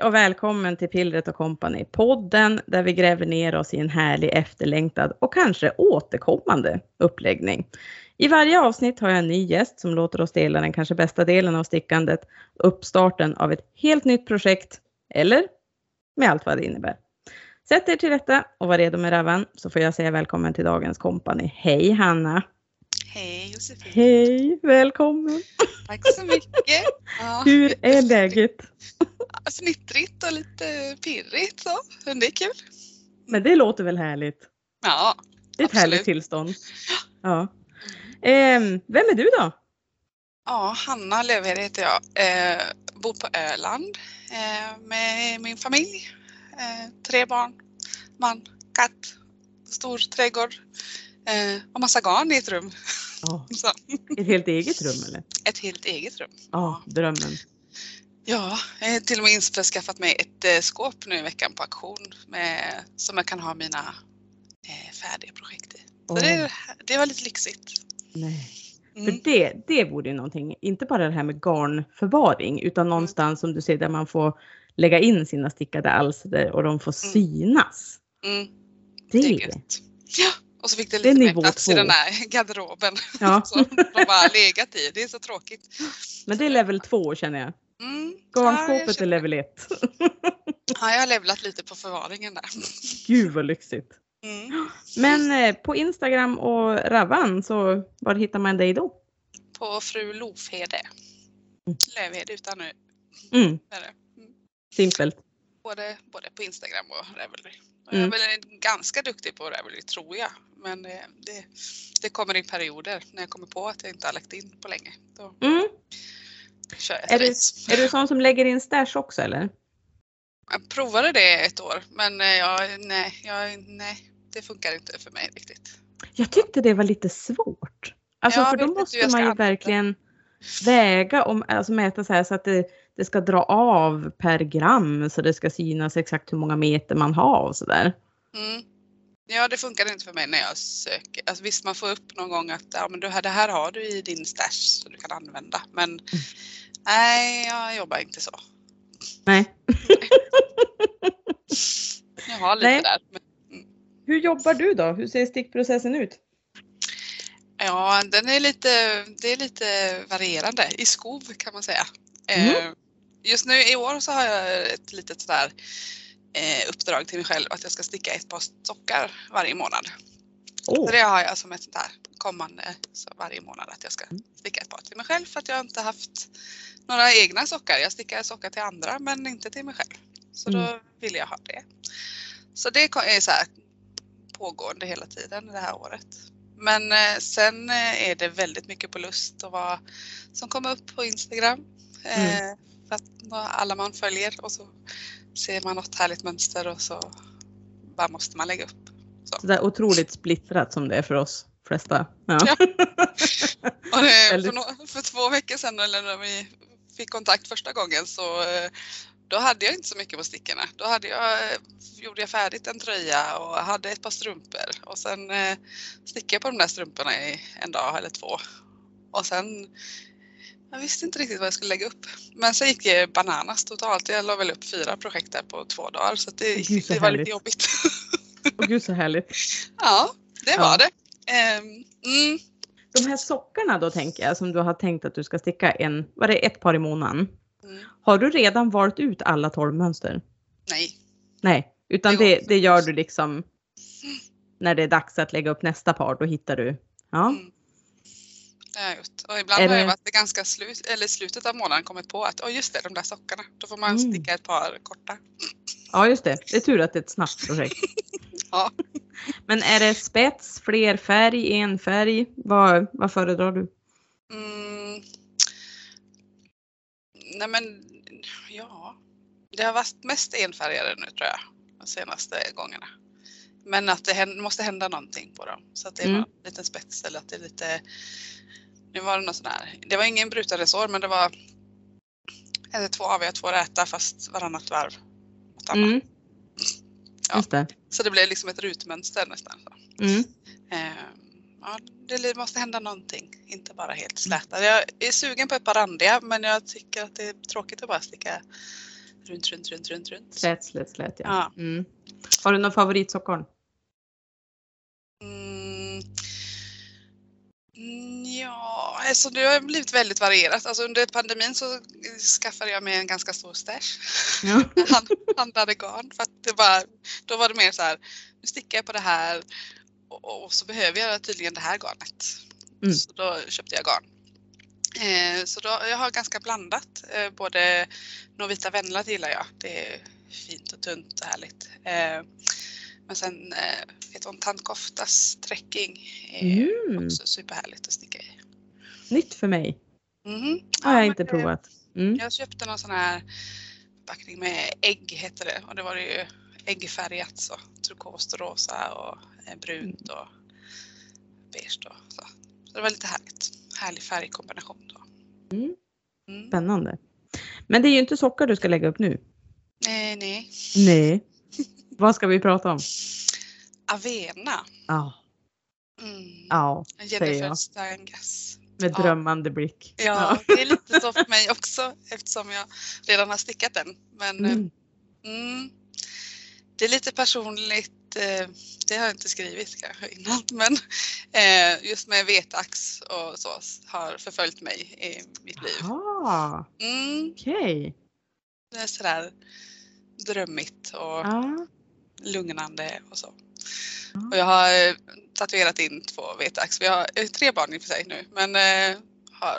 Hej och välkommen till Pillret och Company, podden där vi gräver ner oss i en härlig efterlängtad och kanske återkommande uppläggning. I varje avsnitt har jag en ny gäst som låter oss dela den kanske bästa delen av stickandet, uppstarten av ett helt nytt projekt, eller med allt vad det innebär. Sätt er till rätta och var redo med ravan så får jag säga välkommen till dagens kompani. Hej Hanna! Hej Josefin! Hej, välkommen! Tack så mycket! Ja, Hur är läget? Snittrigt och lite pirrigt så, men det är kul. Men det låter väl härligt? Ja, Det är ett Absolut. härligt tillstånd. Ja. Ehm, vem är du då? ja Hanna Löfhed heter jag. Eh, bor på Öland eh, med min familj. Eh, tre barn, man, katt, stor trädgård eh, och massa garn i ett rum. Så, ett helt eget rum eller? ett helt eget rum. Ja, drömmen. Ja, jag har till och med införskaffat mig ett eh, skåp nu i veckan på auktion med, som jag kan ha mina eh, färdiga projekt i. Så Åh. det, det var lite lyxigt. Nej. Mm. För det, det vore ju någonting, inte bara det här med garnförvaring utan någonstans som du säger där man får lägga in sina stickade alster och de får Mm. synas. Mm, Det, det är gött. Ja, och så fick det Det är lite mer plats i två. den här garderoben Ja. som de bara legat i. Det är så tråkigt. men det är level 2 känner jag. Mm. Ja, Garnskåpet är känner- level 1. Ja, jag har levlat lite på förvaringen där. Gud vad lyxigt. Mm. Men eh, på Instagram och Ravan så var hittar man dig då? På fru Lofhede. Mm. Lövhed utan nu. Mm, är. Mm. simpelt. Både, både på Instagram och Ravelry. Och Mm. Jag är ganska duktig på Ravelry tror jag. Men det, det, det kommer i perioder när jag kommer på att jag inte har lagt in på länge. Då Mm. kör jag Är, du, är du sån som lägger in stash också eller? Jag provade det ett år men eh, jag, nej, jag, nej, det funkar inte för mig riktigt. Jag tyckte det var lite svårt. Alltså för då måste man ju använda. verkligen väga om, alltså mäta så här så att det, det ska dra av per gram så det ska synas exakt hur många meter man har och sådär. Mm. Ja, det funkar inte för mig när jag söker. Alltså, visst, man får upp någon gång att ja, men du, det här har du i din stash så du kan använda. Men Mm. nej, jag jobbar inte så. Nej. Jag har lite Nej. där. Men, Hur jobbar du då? Hur ser stickprocessen ut? ja, den är lite, det är lite varierande i skov kan man säga. Mm. Eh, just nu i år så har jag ett litet sådär eh, uppdrag till mig själv att jag ska sticka ett par sockar varje månad. Åh, Så det har jag som ett sånt här kommande så varje månad att jag ska Mm. sticka ett par till mig själv för att jag inte haft några egna sockar. Jag stickar sockar till andra men inte till mig själv. Så då Mm. vill jag ha det. Så det är så här pågående hela tiden det här året. Men eh, sen eh, är det väldigt mycket på lust och vad som kommer upp på Instagram. Eh, Mm. Alla man följer och så ser man något härligt mönster och så bara måste man lägga upp. så där otroligt splittrat som det är för oss flesta. Ja. Ja. Och det, för, nå- för två veckor sedan eller när vi fick kontakt första gången så eh, då hade jag inte så mycket på stickorna. Då hade jag, eh, gjorde jag färdigt en tröja och hade ett par strumpor och sen eh, stickade jag på de där strumporna i en dag eller två. Och sen, jag visste inte riktigt vad jag skulle lägga upp. Men sen gick det bananas totalt. Jag la väl upp fyra projekt där på två dagar så det, Gud, så det var härligt. lite jobbigt. Åh gud så härligt. ja, det Ja. var det. Ehm, mm, De här sockarna då tänker jag som du har tänkt att du ska sticka en, var det ett par i månaden? mm, Har du redan valt ut alla 12 mönster? nej. Nej, utan Det det, det gör du liksom när det är dags att lägga upp nästa par, då hittar du. Ja, Mm. Har jag gjort. Och ibland Är har jag varit ganska slut, eller slutet av månaden kommit på att oh, just det, de där sockarna. Då får man Mm. sticka ett par korta. ja just det. Det är tur att det är ett snabbt projekt. Ja. Men är det spets, fler färg, en färg? Vad, vad föredrar du? Mm. Nej men ja, det har varit mest enfärgade nu tror jag de senaste gångerna. Men att det måste hända någonting på dem så att det är Mm. någon liten spets eller att det är lite Nu var det någon sån här, det var ingen brutaresår men det var eller två aviga, två räta fast varannat varv. Mm. Ja. Det. Så det blev liksom ett rutmönster nästan. Mm. Eh, ja, det måste hända någonting inte bara helt släta. Jag är sugen på ett par randiga men jag tycker att det är tråkigt att bara sticka runt, runt, runt, runt, runt. Slät, slät, slät ja. Ja. Mm. Har du någon favoritsockon? Mm. Ja, alltså det har blivit väldigt varierat. Alltså under pandemin så skaffade jag mig en ganska stor stash. Ja. Han, handlade garn för att det var, då var det mer så här, nu stickar jag på det här och, och så behöver jag tydligen det här garnet. Mm. Så då köpte jag garn. Eh, så då, jag har ganska blandat. Eh, både Novita Venlat gillar jag. Det är fint och tunt och härligt. Eh, men sen eh, vet hon Tantkoftas trekking är Mm. också superhärligt att sticka i. Nytt för mig. Mhm. Har jag Ja, inte det- provat. Mm. Jag köpte någon sån här packning med ägg heter det och det var det ju äggfärgat så. Turkost och rosa och eh, brunt och beige då. Så. så det var lite härligt. Härlig färgkombination då. Mm. Mm. Spännande. Men det är ju inte sockar du ska lägga upp nu. Nej, nej. Nej. Vad ska vi prata om? Avena. Ja, Mm. ja säger jag. Stangas. med Ja. drömmande blick. Ja, det är lite så för mig också eftersom jag redan har stickat den. Men eh, Mm. Mm. Det är lite personligt, eh, det har jag inte skrivit kanske innan, men eh, just med vetax och så har förföljt mig i mitt liv. Mm, okej. det är sådär drömmigt och Ja. Lugnande och så. Ja. Och jag har eh, tatuerat in två vetax. Vi har eh, tre barn i och för sig nu, men eh, har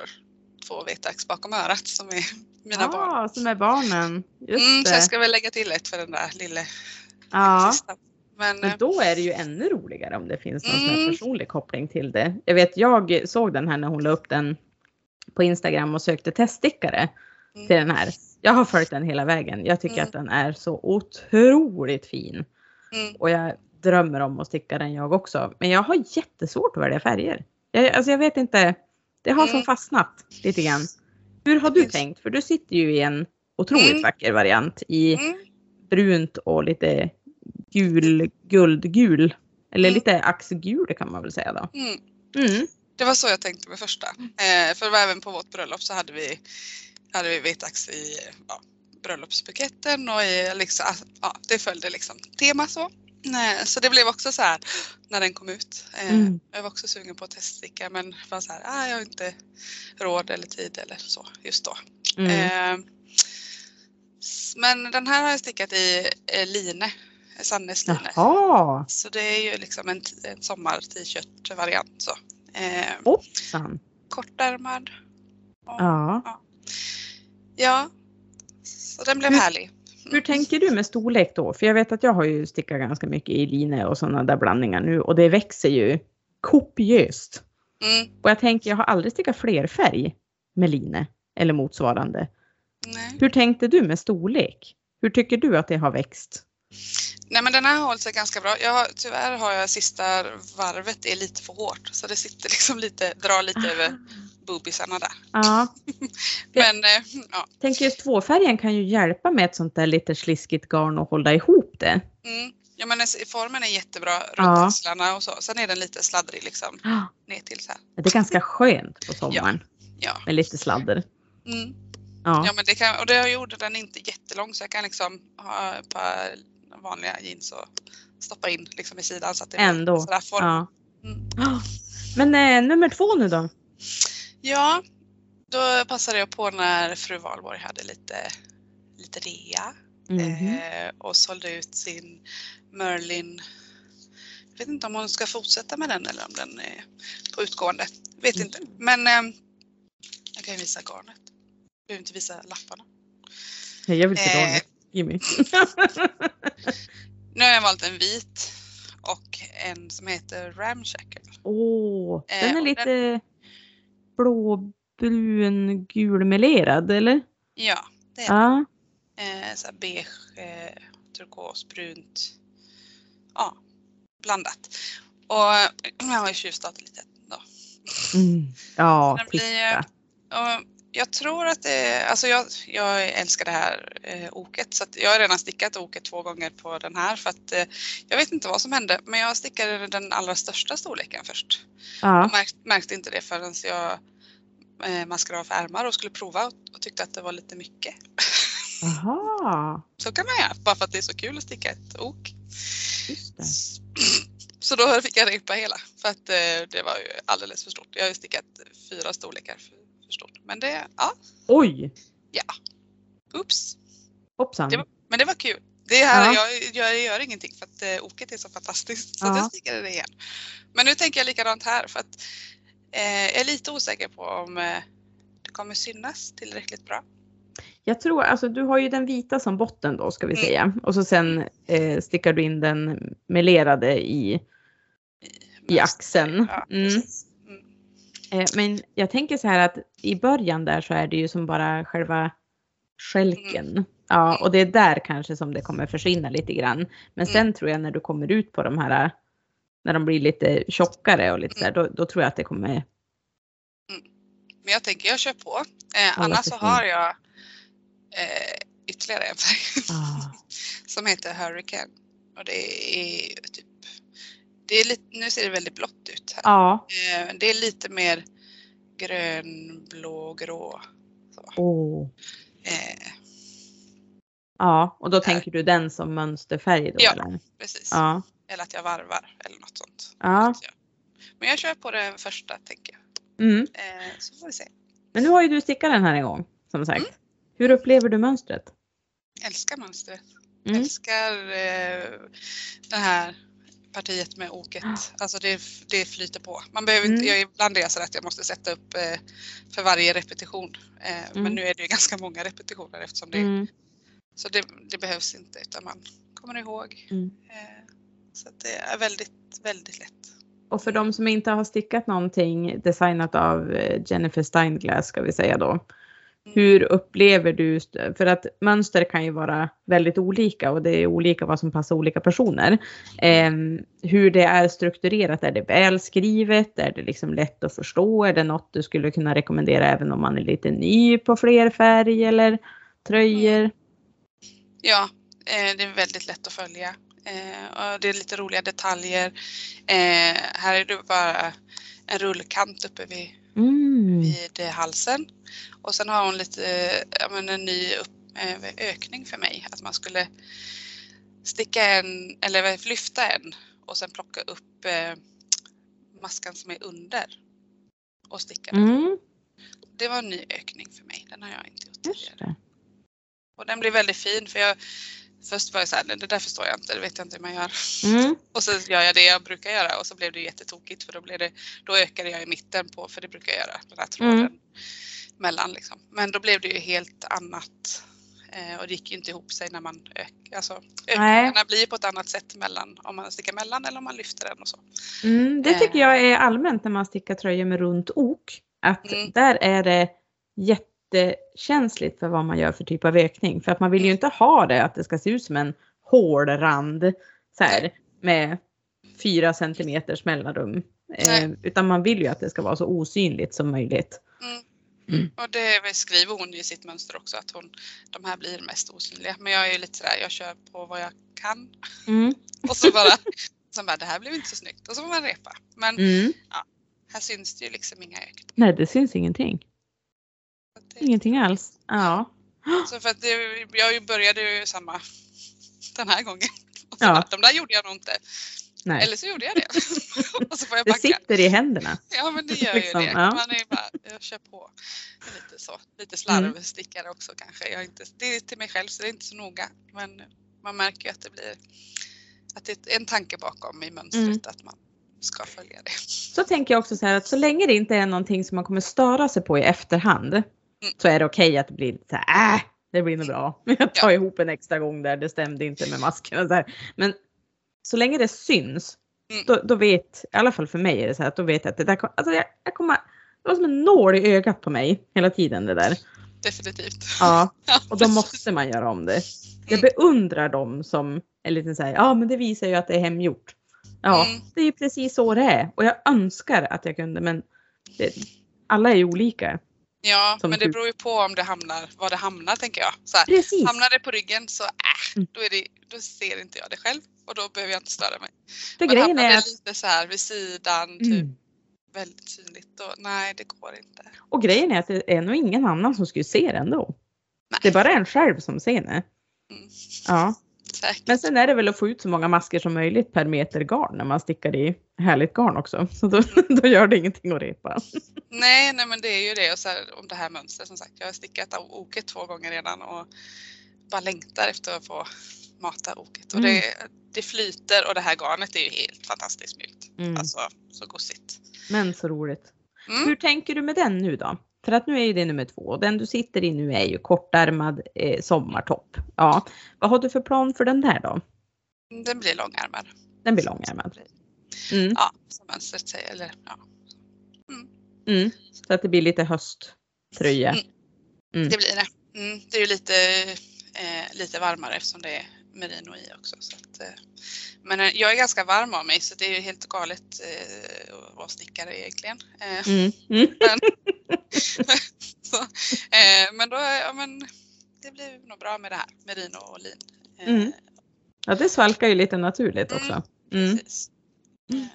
två vetax bakom örat som är mina barn. Ja, som är barnen. Just Mm, så jag ska väl lägga till ett för den där lille Ja. sista. Men, eh, Men då är det ju ännu roligare om det finns någon Mm. personlig koppling till det. Jag vet, jag såg den här när hon la upp den på Instagram och sökte teststickare Mm. Till den här. Jag har följt den hela vägen. Jag tycker Mm. att den är så otroligt fin. mm, Och jag drömmer om att sticka den jag också. Men jag har jättesvårt att välja färger. Jag, alltså jag vet inte. Det har som Mm. fastnat lite grann. Hur har du tänkt? För du sitter ju i en otroligt Mm. vacker variant i mm. brunt och lite gul, guldgul. Eller Mm. lite axgul kan man väl säga då. Mm. Mm. Det var så jag tänkte med första. Eh, för även på vårt bröllop så hade vi, hade vi vitax i ja, bröllopsbuketten och i, liksom, ja, det följde liksom tema så. Så det blev också så här när den kom ut. Eh, Mm. Jag var också sugen på att teststicka men var så här, ah, jag har inte råd eller tid eller så just då. Mm. Eh, men den här har jag stickat i eh, line, Sannes line. Jaha, Så det är ju liksom en, en sommar-t-shirt variant så. Hoppsan. kortärmad. Och, Ja. ja. Så den blev Hur- härlig. Hur tänker du med storlek då? För jag vet att jag har ju stickat ganska mycket i line och sådana där blandningar nu och det växer ju kopiöst. Mm, Och jag tänker, jag har aldrig stickat flerfärg med line eller motsvarande. nej. Hur tänkte du med storlek? Hur tycker du att det har växt? nej men den här har hållit sig ganska bra. Jag har, tyvärr har jag sista varvet är lite för hårt så det sitter liksom lite, drar lite över boobisarna där. Ja, Men eh, ja. tänker just tvåfärgen kan ju hjälpa med ett sånt där lite sliskigt garn och hålla ihop det. Mm. Ja men formen är jättebra runt Ja. axlarna och så. Sen är den lite sladdrig liksom ner till så här. Det är ganska skönt på sommaren Ja. med lite sladder. Mm. Ja. Ja men det kan, och det gjorde den inte jättelång så jag kan liksom ha ett par vanliga jeans och stoppa in liksom i sidan så att det blir Ändå. sådär form. ja. Mm. Men eh, nummer två nu då? Ja, då passade jag på när fru Valborg hade lite, lite rea Mhm. eh, och sålde ut sin Merlin. Jag vet inte om hon ska fortsätta med den eller om den är på utgående. Vet Mm. inte. Men eh, jag kan visa garnet. Jag behöver inte visa lapparna. Jag vill se Eh. garnet. Jimmy. Nu har jag valt en vit och en som heter Ramshackle. Åh, Eh, den är och lite blåbrun gulmelerad eller? Ja, det är Ja. eh, så beige, eh, turkos, brunt. Ja, blandat. Och jag har ju tjuvstartat lite då. Mm. Ja, blir, titta. och Jag tror att det är, alltså jag, jag älskar det här eh, oket så att jag har redan stickat oket två gånger på den här för att eh, jag vet inte vad som hände men jag stickade den allra största storleken först. Ja. Jag märkte, märkte inte det förrän jag eh, maskade av ärmar och skulle prova och, tyckte att det var lite mycket. Aha, Så kan man göra bara för att det är så kul att sticka ett ok. Så då fick jag repa hela för att eh, det var ju alldeles för stort. Jag har ju stickat fyra storlekar för, för stort. Men det, ja, Oj, oops. hoppsan. Det var- Men det var kul. Det här, Ja. jag, jag gör ingenting för att eh, oket är så fantastiskt så Ja. jag stickade det igen. Men nu tänker jag likadant här för att jag är lite osäker på om eh, det kommer synas tillräckligt bra. Jag tror, alltså du har ju den vita som botten då ska vi Mm. säga. Och så sen eh, stickar du in den melerade i, i axeln. Ja, Mm. Mm. Eh, men jag tänker så här att i början där så är det ju som bara själva skälken. Ja, och det är där kanske som det kommer försvinna lite grann. Men sen tror jag när du kommer ut på de här, när de blir lite tjockare och lite så här, då, då tror jag att det kommer. Men jag tänker jag kör på. Eh, annars så har jag eh, ytterligare en färg Ah. som heter Hurricane. Och det är typ, det är lite, nu ser det väldigt blått ut här. Ja, Eh, det är lite mer grön, blå, grå. Så. oh. Eh, ja, och då Där. tänker du den som mönsterfärg då? Ja. Eller? precis. Ja. Eller att jag varvar eller något sånt. ja. Men jag kör på den första tänker jag. Mm. Eh, så får vi se. Men nu har ju du stickat den här en gång, som sagt. Hur upplever du mönstret? Älskar mönstret. Mm. Älskar eh, det här partiet med oket. Alltså det, det flyter på. Man behöver inte, Mm. jag, ibland är jag så att jag måste sätta upp eh, för varje repetition. Eh, Mm. Men nu är det ju ganska många repetitioner eftersom det Mm. Så det, det behövs inte utan man kommer ihåg. Mm. Eh, så det är väldigt, väldigt lätt. Och för de som inte har stickat någonting designat av eh, Jennifer Steinglass ska vi säga då. Mm. Hur upplever du, för att mönster kan ju vara väldigt olika och det är olika vad som passar olika personer. Eh, hur det är strukturerat, är det välskrivet? Är det liksom lätt att förstå? Är det något du skulle kunna rekommendera även om man är lite ny på flerfärg eller tröjor? Ja, eh, det är väldigt lätt att följa. Eh, det är lite roliga detaljer. Eh, här är det bara en rullkant uppe vid, Mm. vid eh, halsen. Och sen har hon lite, eh, ja, men en ny upp, eh, ökning för mig. Att man skulle sticka en, eller lyfta en och sen plocka upp maskan som är under och sticka den. Mm, Det var en ny ökning för mig. Den har jag inte gjort tidigare. Och den blir väldigt fin för jag Först var jag så här, det där förstår jag inte, det vet jag inte hur man gör. Mm. Och så gör jag det jag brukar göra och så blev det jättetokigt för då, blev det, då ökade jag i mitten på, för det brukar jag göra, den här tråden Mm. mellan liksom. Men då blev det ju helt annat. Eh, och det gick ju inte ihop sig när man ökar. Alltså, ökningarna blir på ett annat sätt mellan om man stickar mellan eller om man lyfter den och så. Mm, det tycker Eh. jag är allmänt när man stickar tröjor med runt ok. Att Mm. där är det jättekänsligt för vad man gör för typ av ökning. För att man vill ju inte ha det att det ska se ut som en hård rand så här, med fyra centimeters mellanrum. Eh, utan man vill ju att det ska vara så osynligt som möjligt. Mm. Mm. Och det skriver hon i sitt mönster också att hon, de här blir mest osynliga. Men jag är ju lite sådär, jag kör på vad jag kan. Mm. Och så bara, så bara det här blev inte så snyggt. Och så får man repa. Men Mm. här syns det ju liksom inga ökningar. Nej, det syns ingenting. Det- Ingenting alls. Ja. Så för att det, jag började ju samma den här gången. Och så Ja. bara, de där gjorde jag nog inte. Nej. Eller så gjorde jag det. och så får jag Det backa. sitter i händerna. Ja men det gör Liksom, ju det. ja. Man är bara, jag kör på. Lite så. Lite slarvstickare också kanske. Jag är inte, det är till mig själv så det är inte så noga. Men man märker ju att det blir att det är en tanke bakom i mönstret Mm. att man ska följa det. Så tänker jag också så här att så länge det inte är någonting som man kommer störa sig på i efterhand Mm. Så är det okej att det blir lite så här, äh, det blir nog bra. Jag tar Ja. ihop en extra gång där, det stämde inte med masken och så här. Men så länge det syns, Mm. då, då vet, i alla fall för mig är det så här att då vet jag att det där kom- alltså jag, jag kommer, det var som en nål i ögat på mig hela tiden det där. Definitivt. Ja, och då måste man göra om det. Jag Mm. beundrar dem som är lite så här, ja men det visar ju att det är hemgjort. Ja, Mm. det är ju precis så det är. Och jag önskar att jag kunde men det, alla är ju olika. Ja, men det hur- beror ju på om det hamnar, var det hamnar tänker jag. Så här, hamnar det på ryggen så äh, Mm. då, är det, då ser inte jag det själv och då behöver jag inte störa mig. För Men grejen hamnar är det lite så här vid sidan, typ mm. väldigt synligt, då nej det går inte. och grejen är att det är nog ingen annan som skulle se det ändå. Nej. Det är bara en själv som ser det. Mm. Ja. Säkert. Men sen är det väl att få ut så många masker som möjligt per meter garn när man stickar i härligt garn också. Så då, då gör det ingenting att repa. Nej, nej men det är ju det och så här, om det här mönstret som sagt. Jag har stickat av oket två gånger redan och bara längtar efter att få mata oket. Och Mm. det, det flyter och det här garnet är ju helt fantastiskt mjukt. Mm. Alltså så gosigt. Men så roligt. Mm. Hur tänker du med den nu då? För att nu är ju det nummer två och den du sitter i nu är ju kortärmad eh, sommartopp. Ja, vad har du för plan för den där då? Den blir långärmad. Den blir långärmad. Mm, Ja, som mönstret säger. Eller, ja. mm. Så att det blir lite hösttröja. Mm. Mm. Det blir det. Mm. Det är ju lite, eh, lite varmare eftersom det är merino i också. Så att, eh, men eh, jag är ganska varm av mig så det är ju helt galet eh, att vara snickare egentligen. Mm. Mm. så, eh, men då, ja, men det blir nog bra med det här, merino och lin. Mm. Ja, det svalkar ju lite naturligt också. Mm. Precis. Eh,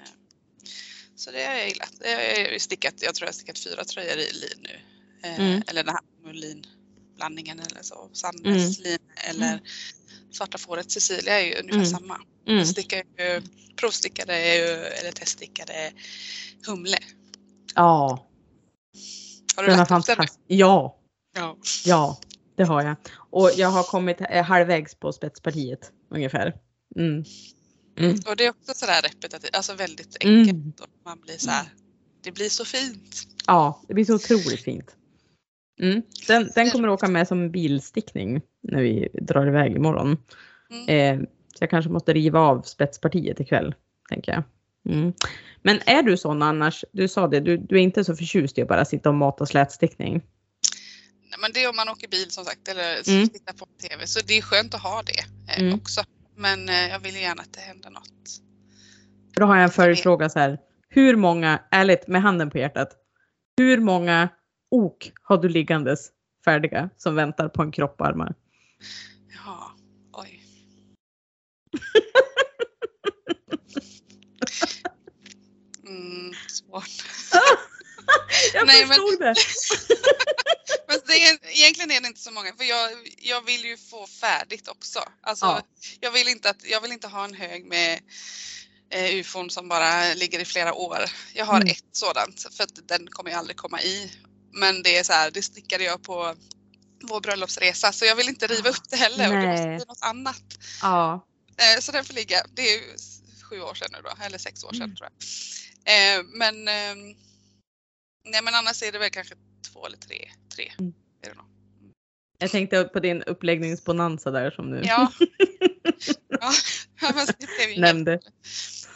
Så det har jag gillat. Jag har stickat, jag tror jag har stickat fyra tröjor i lin nu. Mm. Eller den här linblandningen eller så. Sandnes lin eller Svarta fåret Cecilia är ju ungefär Mm. samma. Mm. Stickar ju, provstickade eller teststickade humle. Ja, Har du den är lagt upp den. Ja, Ja. ja, det har jag. Och jag har kommit eh, halvvägs på spetspartiet ungefär. Mm. Mm. Och det är också sådär repetitivt, alltså väldigt enkelt. Mm. Och man blir så här, det blir så fint. Ja, det blir så otroligt fint. Mm. Den, den kommer åka med som bilstickning när vi drar iväg imorgon. Mm. Eh, så jag kanske måste riva av spetspartiet ikväll, tänker jag. Mm. Men är du sån annars, du sa det, du, du är inte så förtjust i att bara sitta och mata slätstickning? Nej, men det är om man åker bil som sagt eller Mm. tittar på TV så det är skönt att ha det eh, Mm. också. Men eh, jag vill gärna att det händer något. Då har jag en följdfråga så här. Hur många, ärligt med handen på hjärtat, hur många ok har du liggandes färdiga som väntar på en kropp och armar? Ja, oj. Mm, svårt. Jag Nej, men- förstod det. Men det är, egentligen är det inte så många för jag, jag vill ju få färdigt också. Alltså, Ja. jag, vill inte att, jag vill inte ha en hög med eh, ufon som bara ligger i flera år. Jag har Mm. ett sådant för att den kommer jag aldrig komma i. Men det är så här, det stickade jag på vår bröllopsresa så jag vill inte riva upp det heller och det måste bli något annat. Ja. Eh, så den får ligga, det är ju sju år sedan nu då, eller sex år sedan Mm. tror jag. Eh, men, ehm, nej men annars är det väl kanske två eller tre. tre Mm. är det nog. Jag tänkte på din uppläggningsbonanza där som du Ja. ja, det blev nämnde.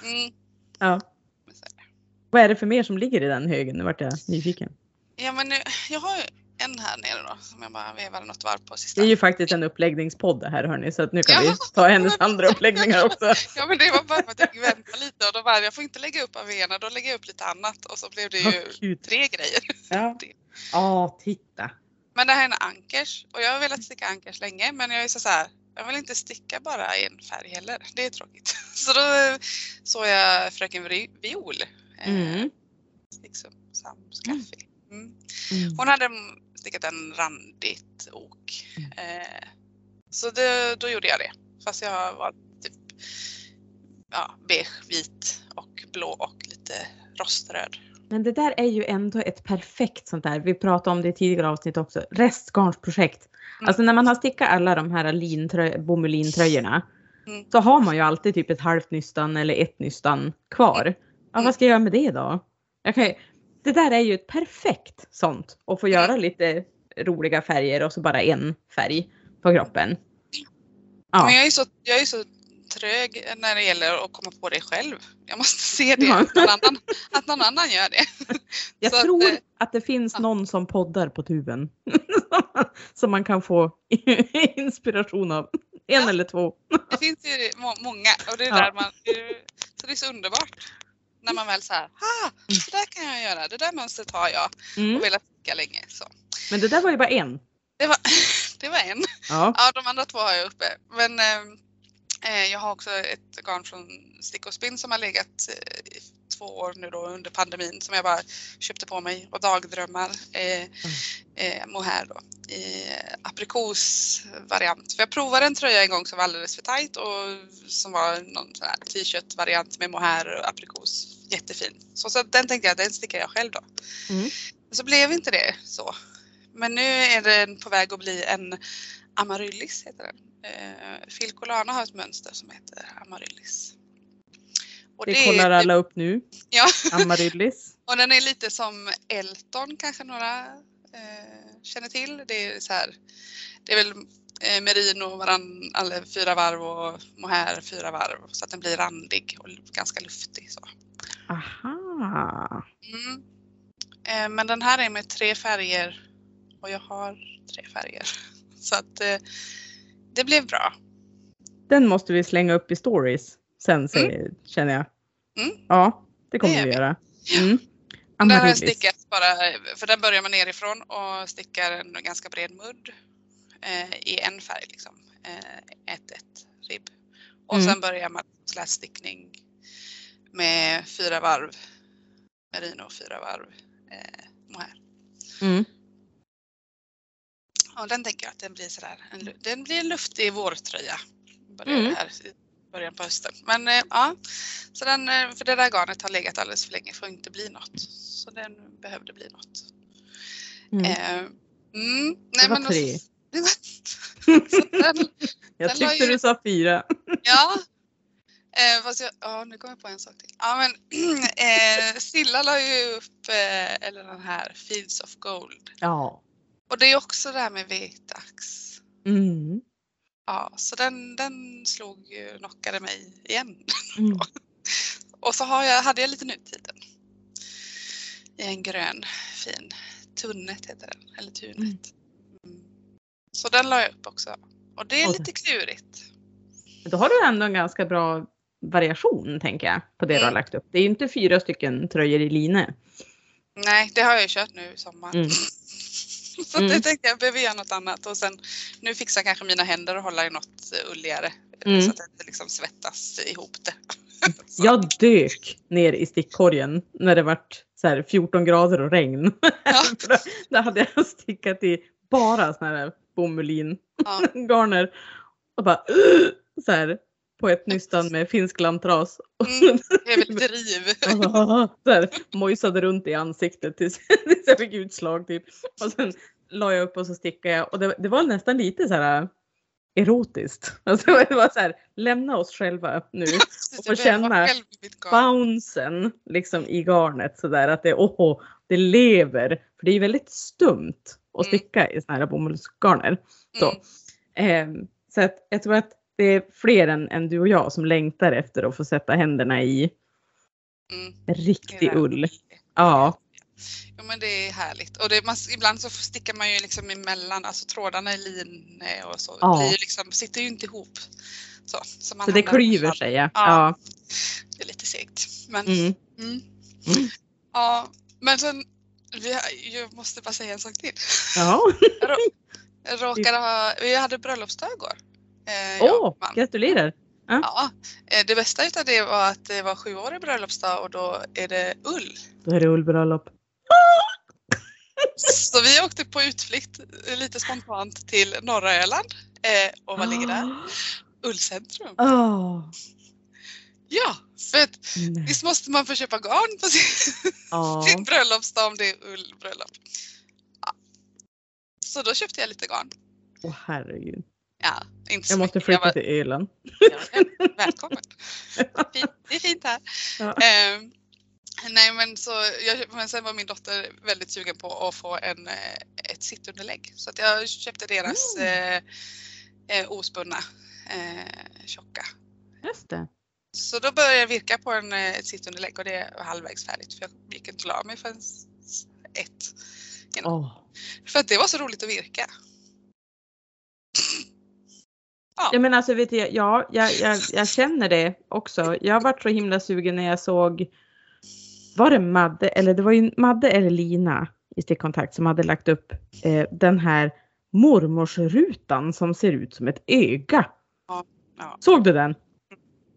Mm. Ja. Vad är det för mer som ligger i den högen? Nu vart jag nyfiken. Ja men nu, jag har ju en här nere då som jag bara vevade något varv på sista. Det är ju faktiskt en uppläggningspodd det här hörni så att nu kan Ja. vi ta hennes andra uppläggningar också. Ja men det var bara för att jag vänta lite och då var det, jag får inte lägga upp av ena, då lägger jag upp lite annat och så blev det ju gud. tre grejer. Ja. Ja, titta. Men det här är en ankers och jag har velat sticka ankers länge men jag är så, så här, jag vill inte sticka bara i en färg heller. Det är tråkigt. Så då såg jag Fröken Vi- Viol. eh, Mm. Liksom Sams Café. Mm. Mm. Hon hade stickat en randigt ok. Mm. Eh, så det, då gjorde jag det. Fast jag var typ ja, beige, vit och blå och lite roströd. Men det där är ju ändå ett perfekt sånt där, vi pratade om det i tidigare avsnitt också, restgarnsprojekt. Mm. Alltså när man har stickat alla de här lintrö- bomullintröjorna Mm. så har man ju alltid typ ett halvt nystan eller ett nystan kvar. Ja, Mm. vad ska jag göra med det då? Jag kan, det där är ju ett perfekt sånt att få Mm. göra lite roliga färger och så bara en färg på kroppen. Ja. Men jag är, så, jag är så trög när det gäller att komma på det själv. Jag måste se det, Ja. att, någon annan, att någon annan gör det. Jag Så att, tror eh, att det finns ja. någon som poddar på tuben. som man kan få inspiration av. En eller två. Det finns ju må, många och det är där man, så det är så underbart. När man väl så här, ah, så där kan jag göra, det där mönstret har jag Mm. och velat sticka länge. Så. Men det där var ju bara en. Det, var, det var en. Ja. Ja, de andra två har jag uppe. Men eh, eh, jag har också ett garn från Stick och Spinn som har legat eh, två år nu då under pandemin som jag bara köpte på mig och dagdrömmar eh, eh, mohair då i eh, aprikosvariant. För jag provade en tröja en gång som var alldeles för tajt och som var någon sån här t-shirt variant med mohair och aprikos. Jättefin. Så, så den tänkte jag, den stickar jag själv då. Mm. Så blev inte det så. Men nu är den på väg att bli en amaryllis heter den. Eh, Filcolana har ett mönster som heter amaryllis. Och, Det är kollar alla upp nu. Ja, Amaryllis. och den är lite som Elton kanske några eh, känner till. Det är så här, det är väl eh, merino varann, alla fyra varv och mohair fyra varv så att den blir randig och ganska luftig. Så. Aha. Mm. Eh, men den här är med tre färger och jag har tre färger. Så att eh, det blev bra. Den måste vi slänga upp i stories sen säger, känner jag. Mm. Ja, det kommer Det vi göra. Mm. Den har jag Amaryllis. stickat bara, för den börjar man nerifrån och stickar en ganska bred mudd eh, i en färg liksom. Eh, ett, ett ribb. Och Mm. sen börjar man slätstickning med fyra varv merino och fyra varv eh, mohair. Mm. Och den tänker jag att den blir sådär, en, den blir en luftig vårtröja. Börjar Mm. här början på hösten. Men eh, ja, så den, eh, för det där garnet har legat alldeles för länge för att inte bli något. Så den behövde bli något. Mm. Eh, mm, nej, Det var men och tre. Den, Jag den tyckte ju- du sa fyra. ja. Eh, fast jag, ja, nu kommer jag på en sak till. Ja, men eh, Silla la ju upp, eh, eller den här Fields of Gold. Ja. Och det är också det här med vitax. Mm. Ja, så den, den slog ju, knockade mig igen. Mm. Och så har jag, hade jag lite nutiden. I en grön fin tunnet heter den, eller tunet. Mm. Så den la jag upp också. Och det är Och lite klurigt. Då har du ändå en ganska bra variation tänker jag på det du har Mm. lagt upp. Det är ju inte fyra stycken tröjor i line. Nej, det har jag ju kört nu i sommar. Så Mm. det tänkte jag behöver göra något annat och sen nu fixar kanske mina händer att hålla i något eh, ulligare. Mm. Så att det inte liksom svettas ihop det. Jag dök ner i stickkorgen när det vart så här 14 grader och regn. Ja. Då- hade jag stickat i bara såna här bomullin Ja. garner och bara uh, så här på ett nystan med finsk lantras. Mm, det är väl driv. så här, mojsade runt i ansiktet tills, tills jag fick utslag typ. Och sen la jag upp och så stickade jag och det, det var nästan lite så här erotiskt. Alltså det var så här, lämna oss själva nu. Och få känna Bouncen liksom i garnet så där att det, åh, det lever. För det är väldigt stumt att Mm. sticka i såna här bomullsgarner. Så. Mm. Ehm, så att jag tror att det är fler än, än du och jag som längtar efter att få sätta händerna i Mm. riktig ull. Ja. Jo men det är härligt och det, man, ibland så stickar man ju liksom emellan, alltså trådarna i line och så. Ja. Blir liksom, sitter ju inte ihop. Så, så, Så det klyver sig ja. Ja. Det är lite segt. Men, Mm. mm. Mm. Ja, men sen, vi, jag måste bara säga en sak till. ja. Råkade ha, vi hade bröllopsdag igår. Eh, Åh, och man. gratulerar. Ja, eh, det bästa utav det var att det var sjuårig bröllopsdag och då är det ull. Då är det ullbröllop. Så vi åkte på utflykt eh, lite spontant till norra Öland. Eh, och vad ligger där? Ullcentrum. Åh, Ja, för att nej. visst måste man få köpa garn på sin, Ja. sin bröllopsdag om det är ullbröllop. Ja. Så då köpte jag lite garn. Åh herregud. Ja, inte så Jag måste mycket. flytta var- till Öland. Ja, välkommen. Det är fint här. Ja. Ehm, nej men, så, jag, men sen var min dotter väldigt sugen på att få en, eh, ett sittunderlägg. Så att jag köpte deras Mm. eh, eh, ospunna eh, tjocka. Just det. Så då började jag virka på en, eh, ett sittunderlägg och det är halvvägs färdigt för jag gick inte och la mig förrän ett. Åh. För att det var så roligt att virka. Ja men alltså vet du, ja, jag, jag, jag känner det också. Jag varit så himla sugen när jag såg var det Madde, eller det var ju Madde eller Lina i stickkontakt som hade lagt upp eh, den här mormorsrutan som ser ut som ett öga. Ja, ja. Såg du den?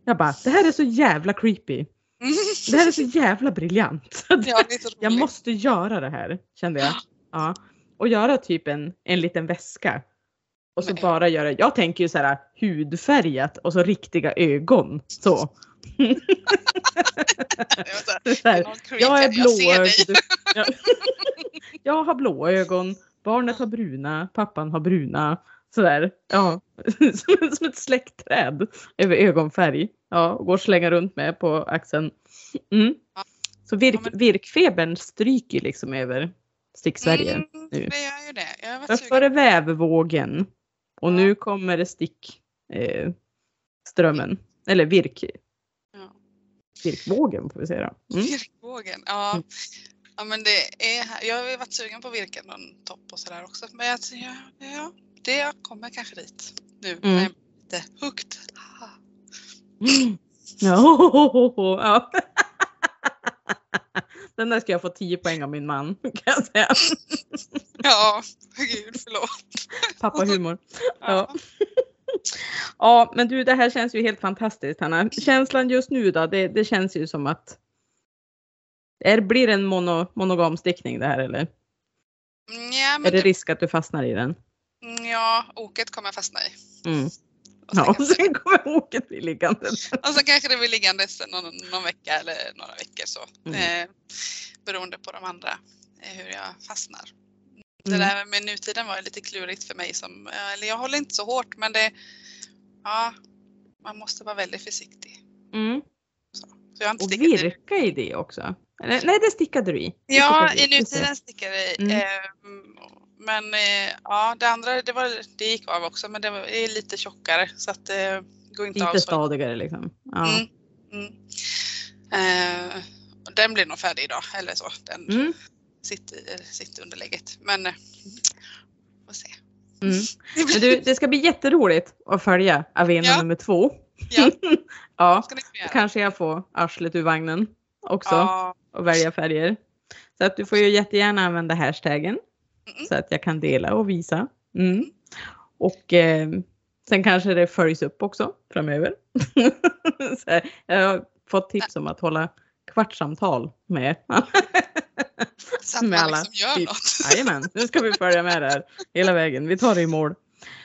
Jag bara, det här är så jävla creepy. Det här är så jävla briljant. Ja, så jag måste göra det här, kände jag. Ja. Och göra typ en, en liten väska. Och så Nej. bara göra, jag tänker ju så här hudfärgat och så riktiga ögon. Så. Jag så här, jag är jag blåögd. Ja. Jag har blå ögon, barnet har bruna, pappan har bruna. Sådär, ja. Som, ett släktträd över ögonfärg. Ja, och går och slänga runt med på axeln. Mm. Så virk, virkfebern stryker liksom över Stick-Sverige. Mm, nu. det gör ju det. Jag varit Först var det vävvågen och nu kommer det stick eh, strömmen. Eller virk, Ja. virkvågen får vi säga då. Mm. Virkvågen, ja. Mm. ja men det är, jag har ju varit sugen på virken en topp och sådär också. Men jag, ja, ja, det kommer kanske dit nu. Mm. är lite hooked. Mm. Ja, ja. Den där ska jag få 10 poäng av min man kan jag säga. Ja, gud förlåt. Pappa humor. Ja. Ja. men du det här känns ju helt fantastiskt Hanna. Känslan just nu då, det, det känns ju som att är, blir det en mono, monogam stickning det här eller? Ja, Är det det, risk att du fastnar i den? ja, oket kommer jag fastna i. Mm. Och sen, Ja, kanske, sen kommer åket bli liggande. och sen kanske det blir liggandes någon, någon vecka eller några veckor så. Mm. Eh, beroende på de andra, eh, hur jag fastnar. Det Mm. där med nutiden var lite klurigt för mig som, eh, eller jag håller inte så hårt men det, ja, man måste vara väldigt försiktig. Mm. Så jag har inte Och i virka i det också. Eller, nej, det stickade du i. Det Ja, stickade i det. nutiden stickar det. Mm. Eh, men eh, ja, det andra det, var, det gick av också men det var, är lite tjockare så att det går inte av Lite så. stadigare liksom. Ja. Mm, mm. Eh, den blir nog färdig idag eller så. Den Mm. sitter, sitter under lägget. Men eh, får se. Mm. Men du, det ska bli jätteroligt att följa Avena Ja. nummer två. ja, Ja, kanske jag får arslet ur vagnen också Ja, och välja färger. Så att du får ju jättegärna använda hashtaggen Mm. så att jag kan dela och visa. Mm. Och eh, sen kanske det följs upp också framöver. så jag har fått tips om att hålla kvartssamtal med. så att med man liksom gör något. Jajamän, nu ska vi följa med där hela vägen. Vi tar det i mål.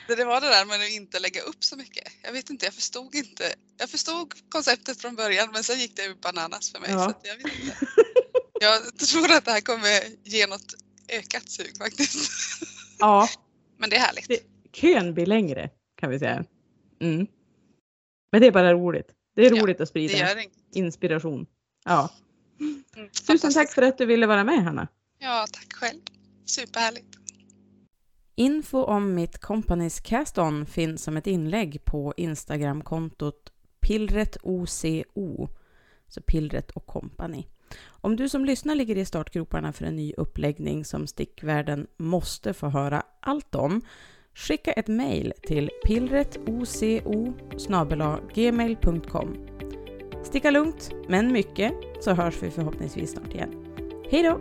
Det, det var det där med att inte lägga upp så mycket. Jag vet inte, jag förstod inte. Jag förstod konceptet från början men sen gick det ju bananas för mig. Ja. Så att jag, vet inte. jag tror att det här kommer ge något ökat sug faktiskt. Ja, Men det är härligt. Det- kön blir längre kan vi säga. Mm. Men det är bara roligt. Det är Ja, roligt att Det sprida inspiration. Ja. Mm, Tusen tack för att du ville vara med Hanna. Ja, tack själv. Superhärligt. Info om mitt Companys Cast-On finns som ett inlägg på Instagramkontot pillretoco, så Pillret och Company. Om du som lyssnar ligger i startgroparna för en ny uppläggning som stickvärlden måste få höra allt om, skicka ett mejl till pillretoco gmail.com. Sticka lugnt, men mycket, så hörs vi förhoppningsvis snart igen. Hej då!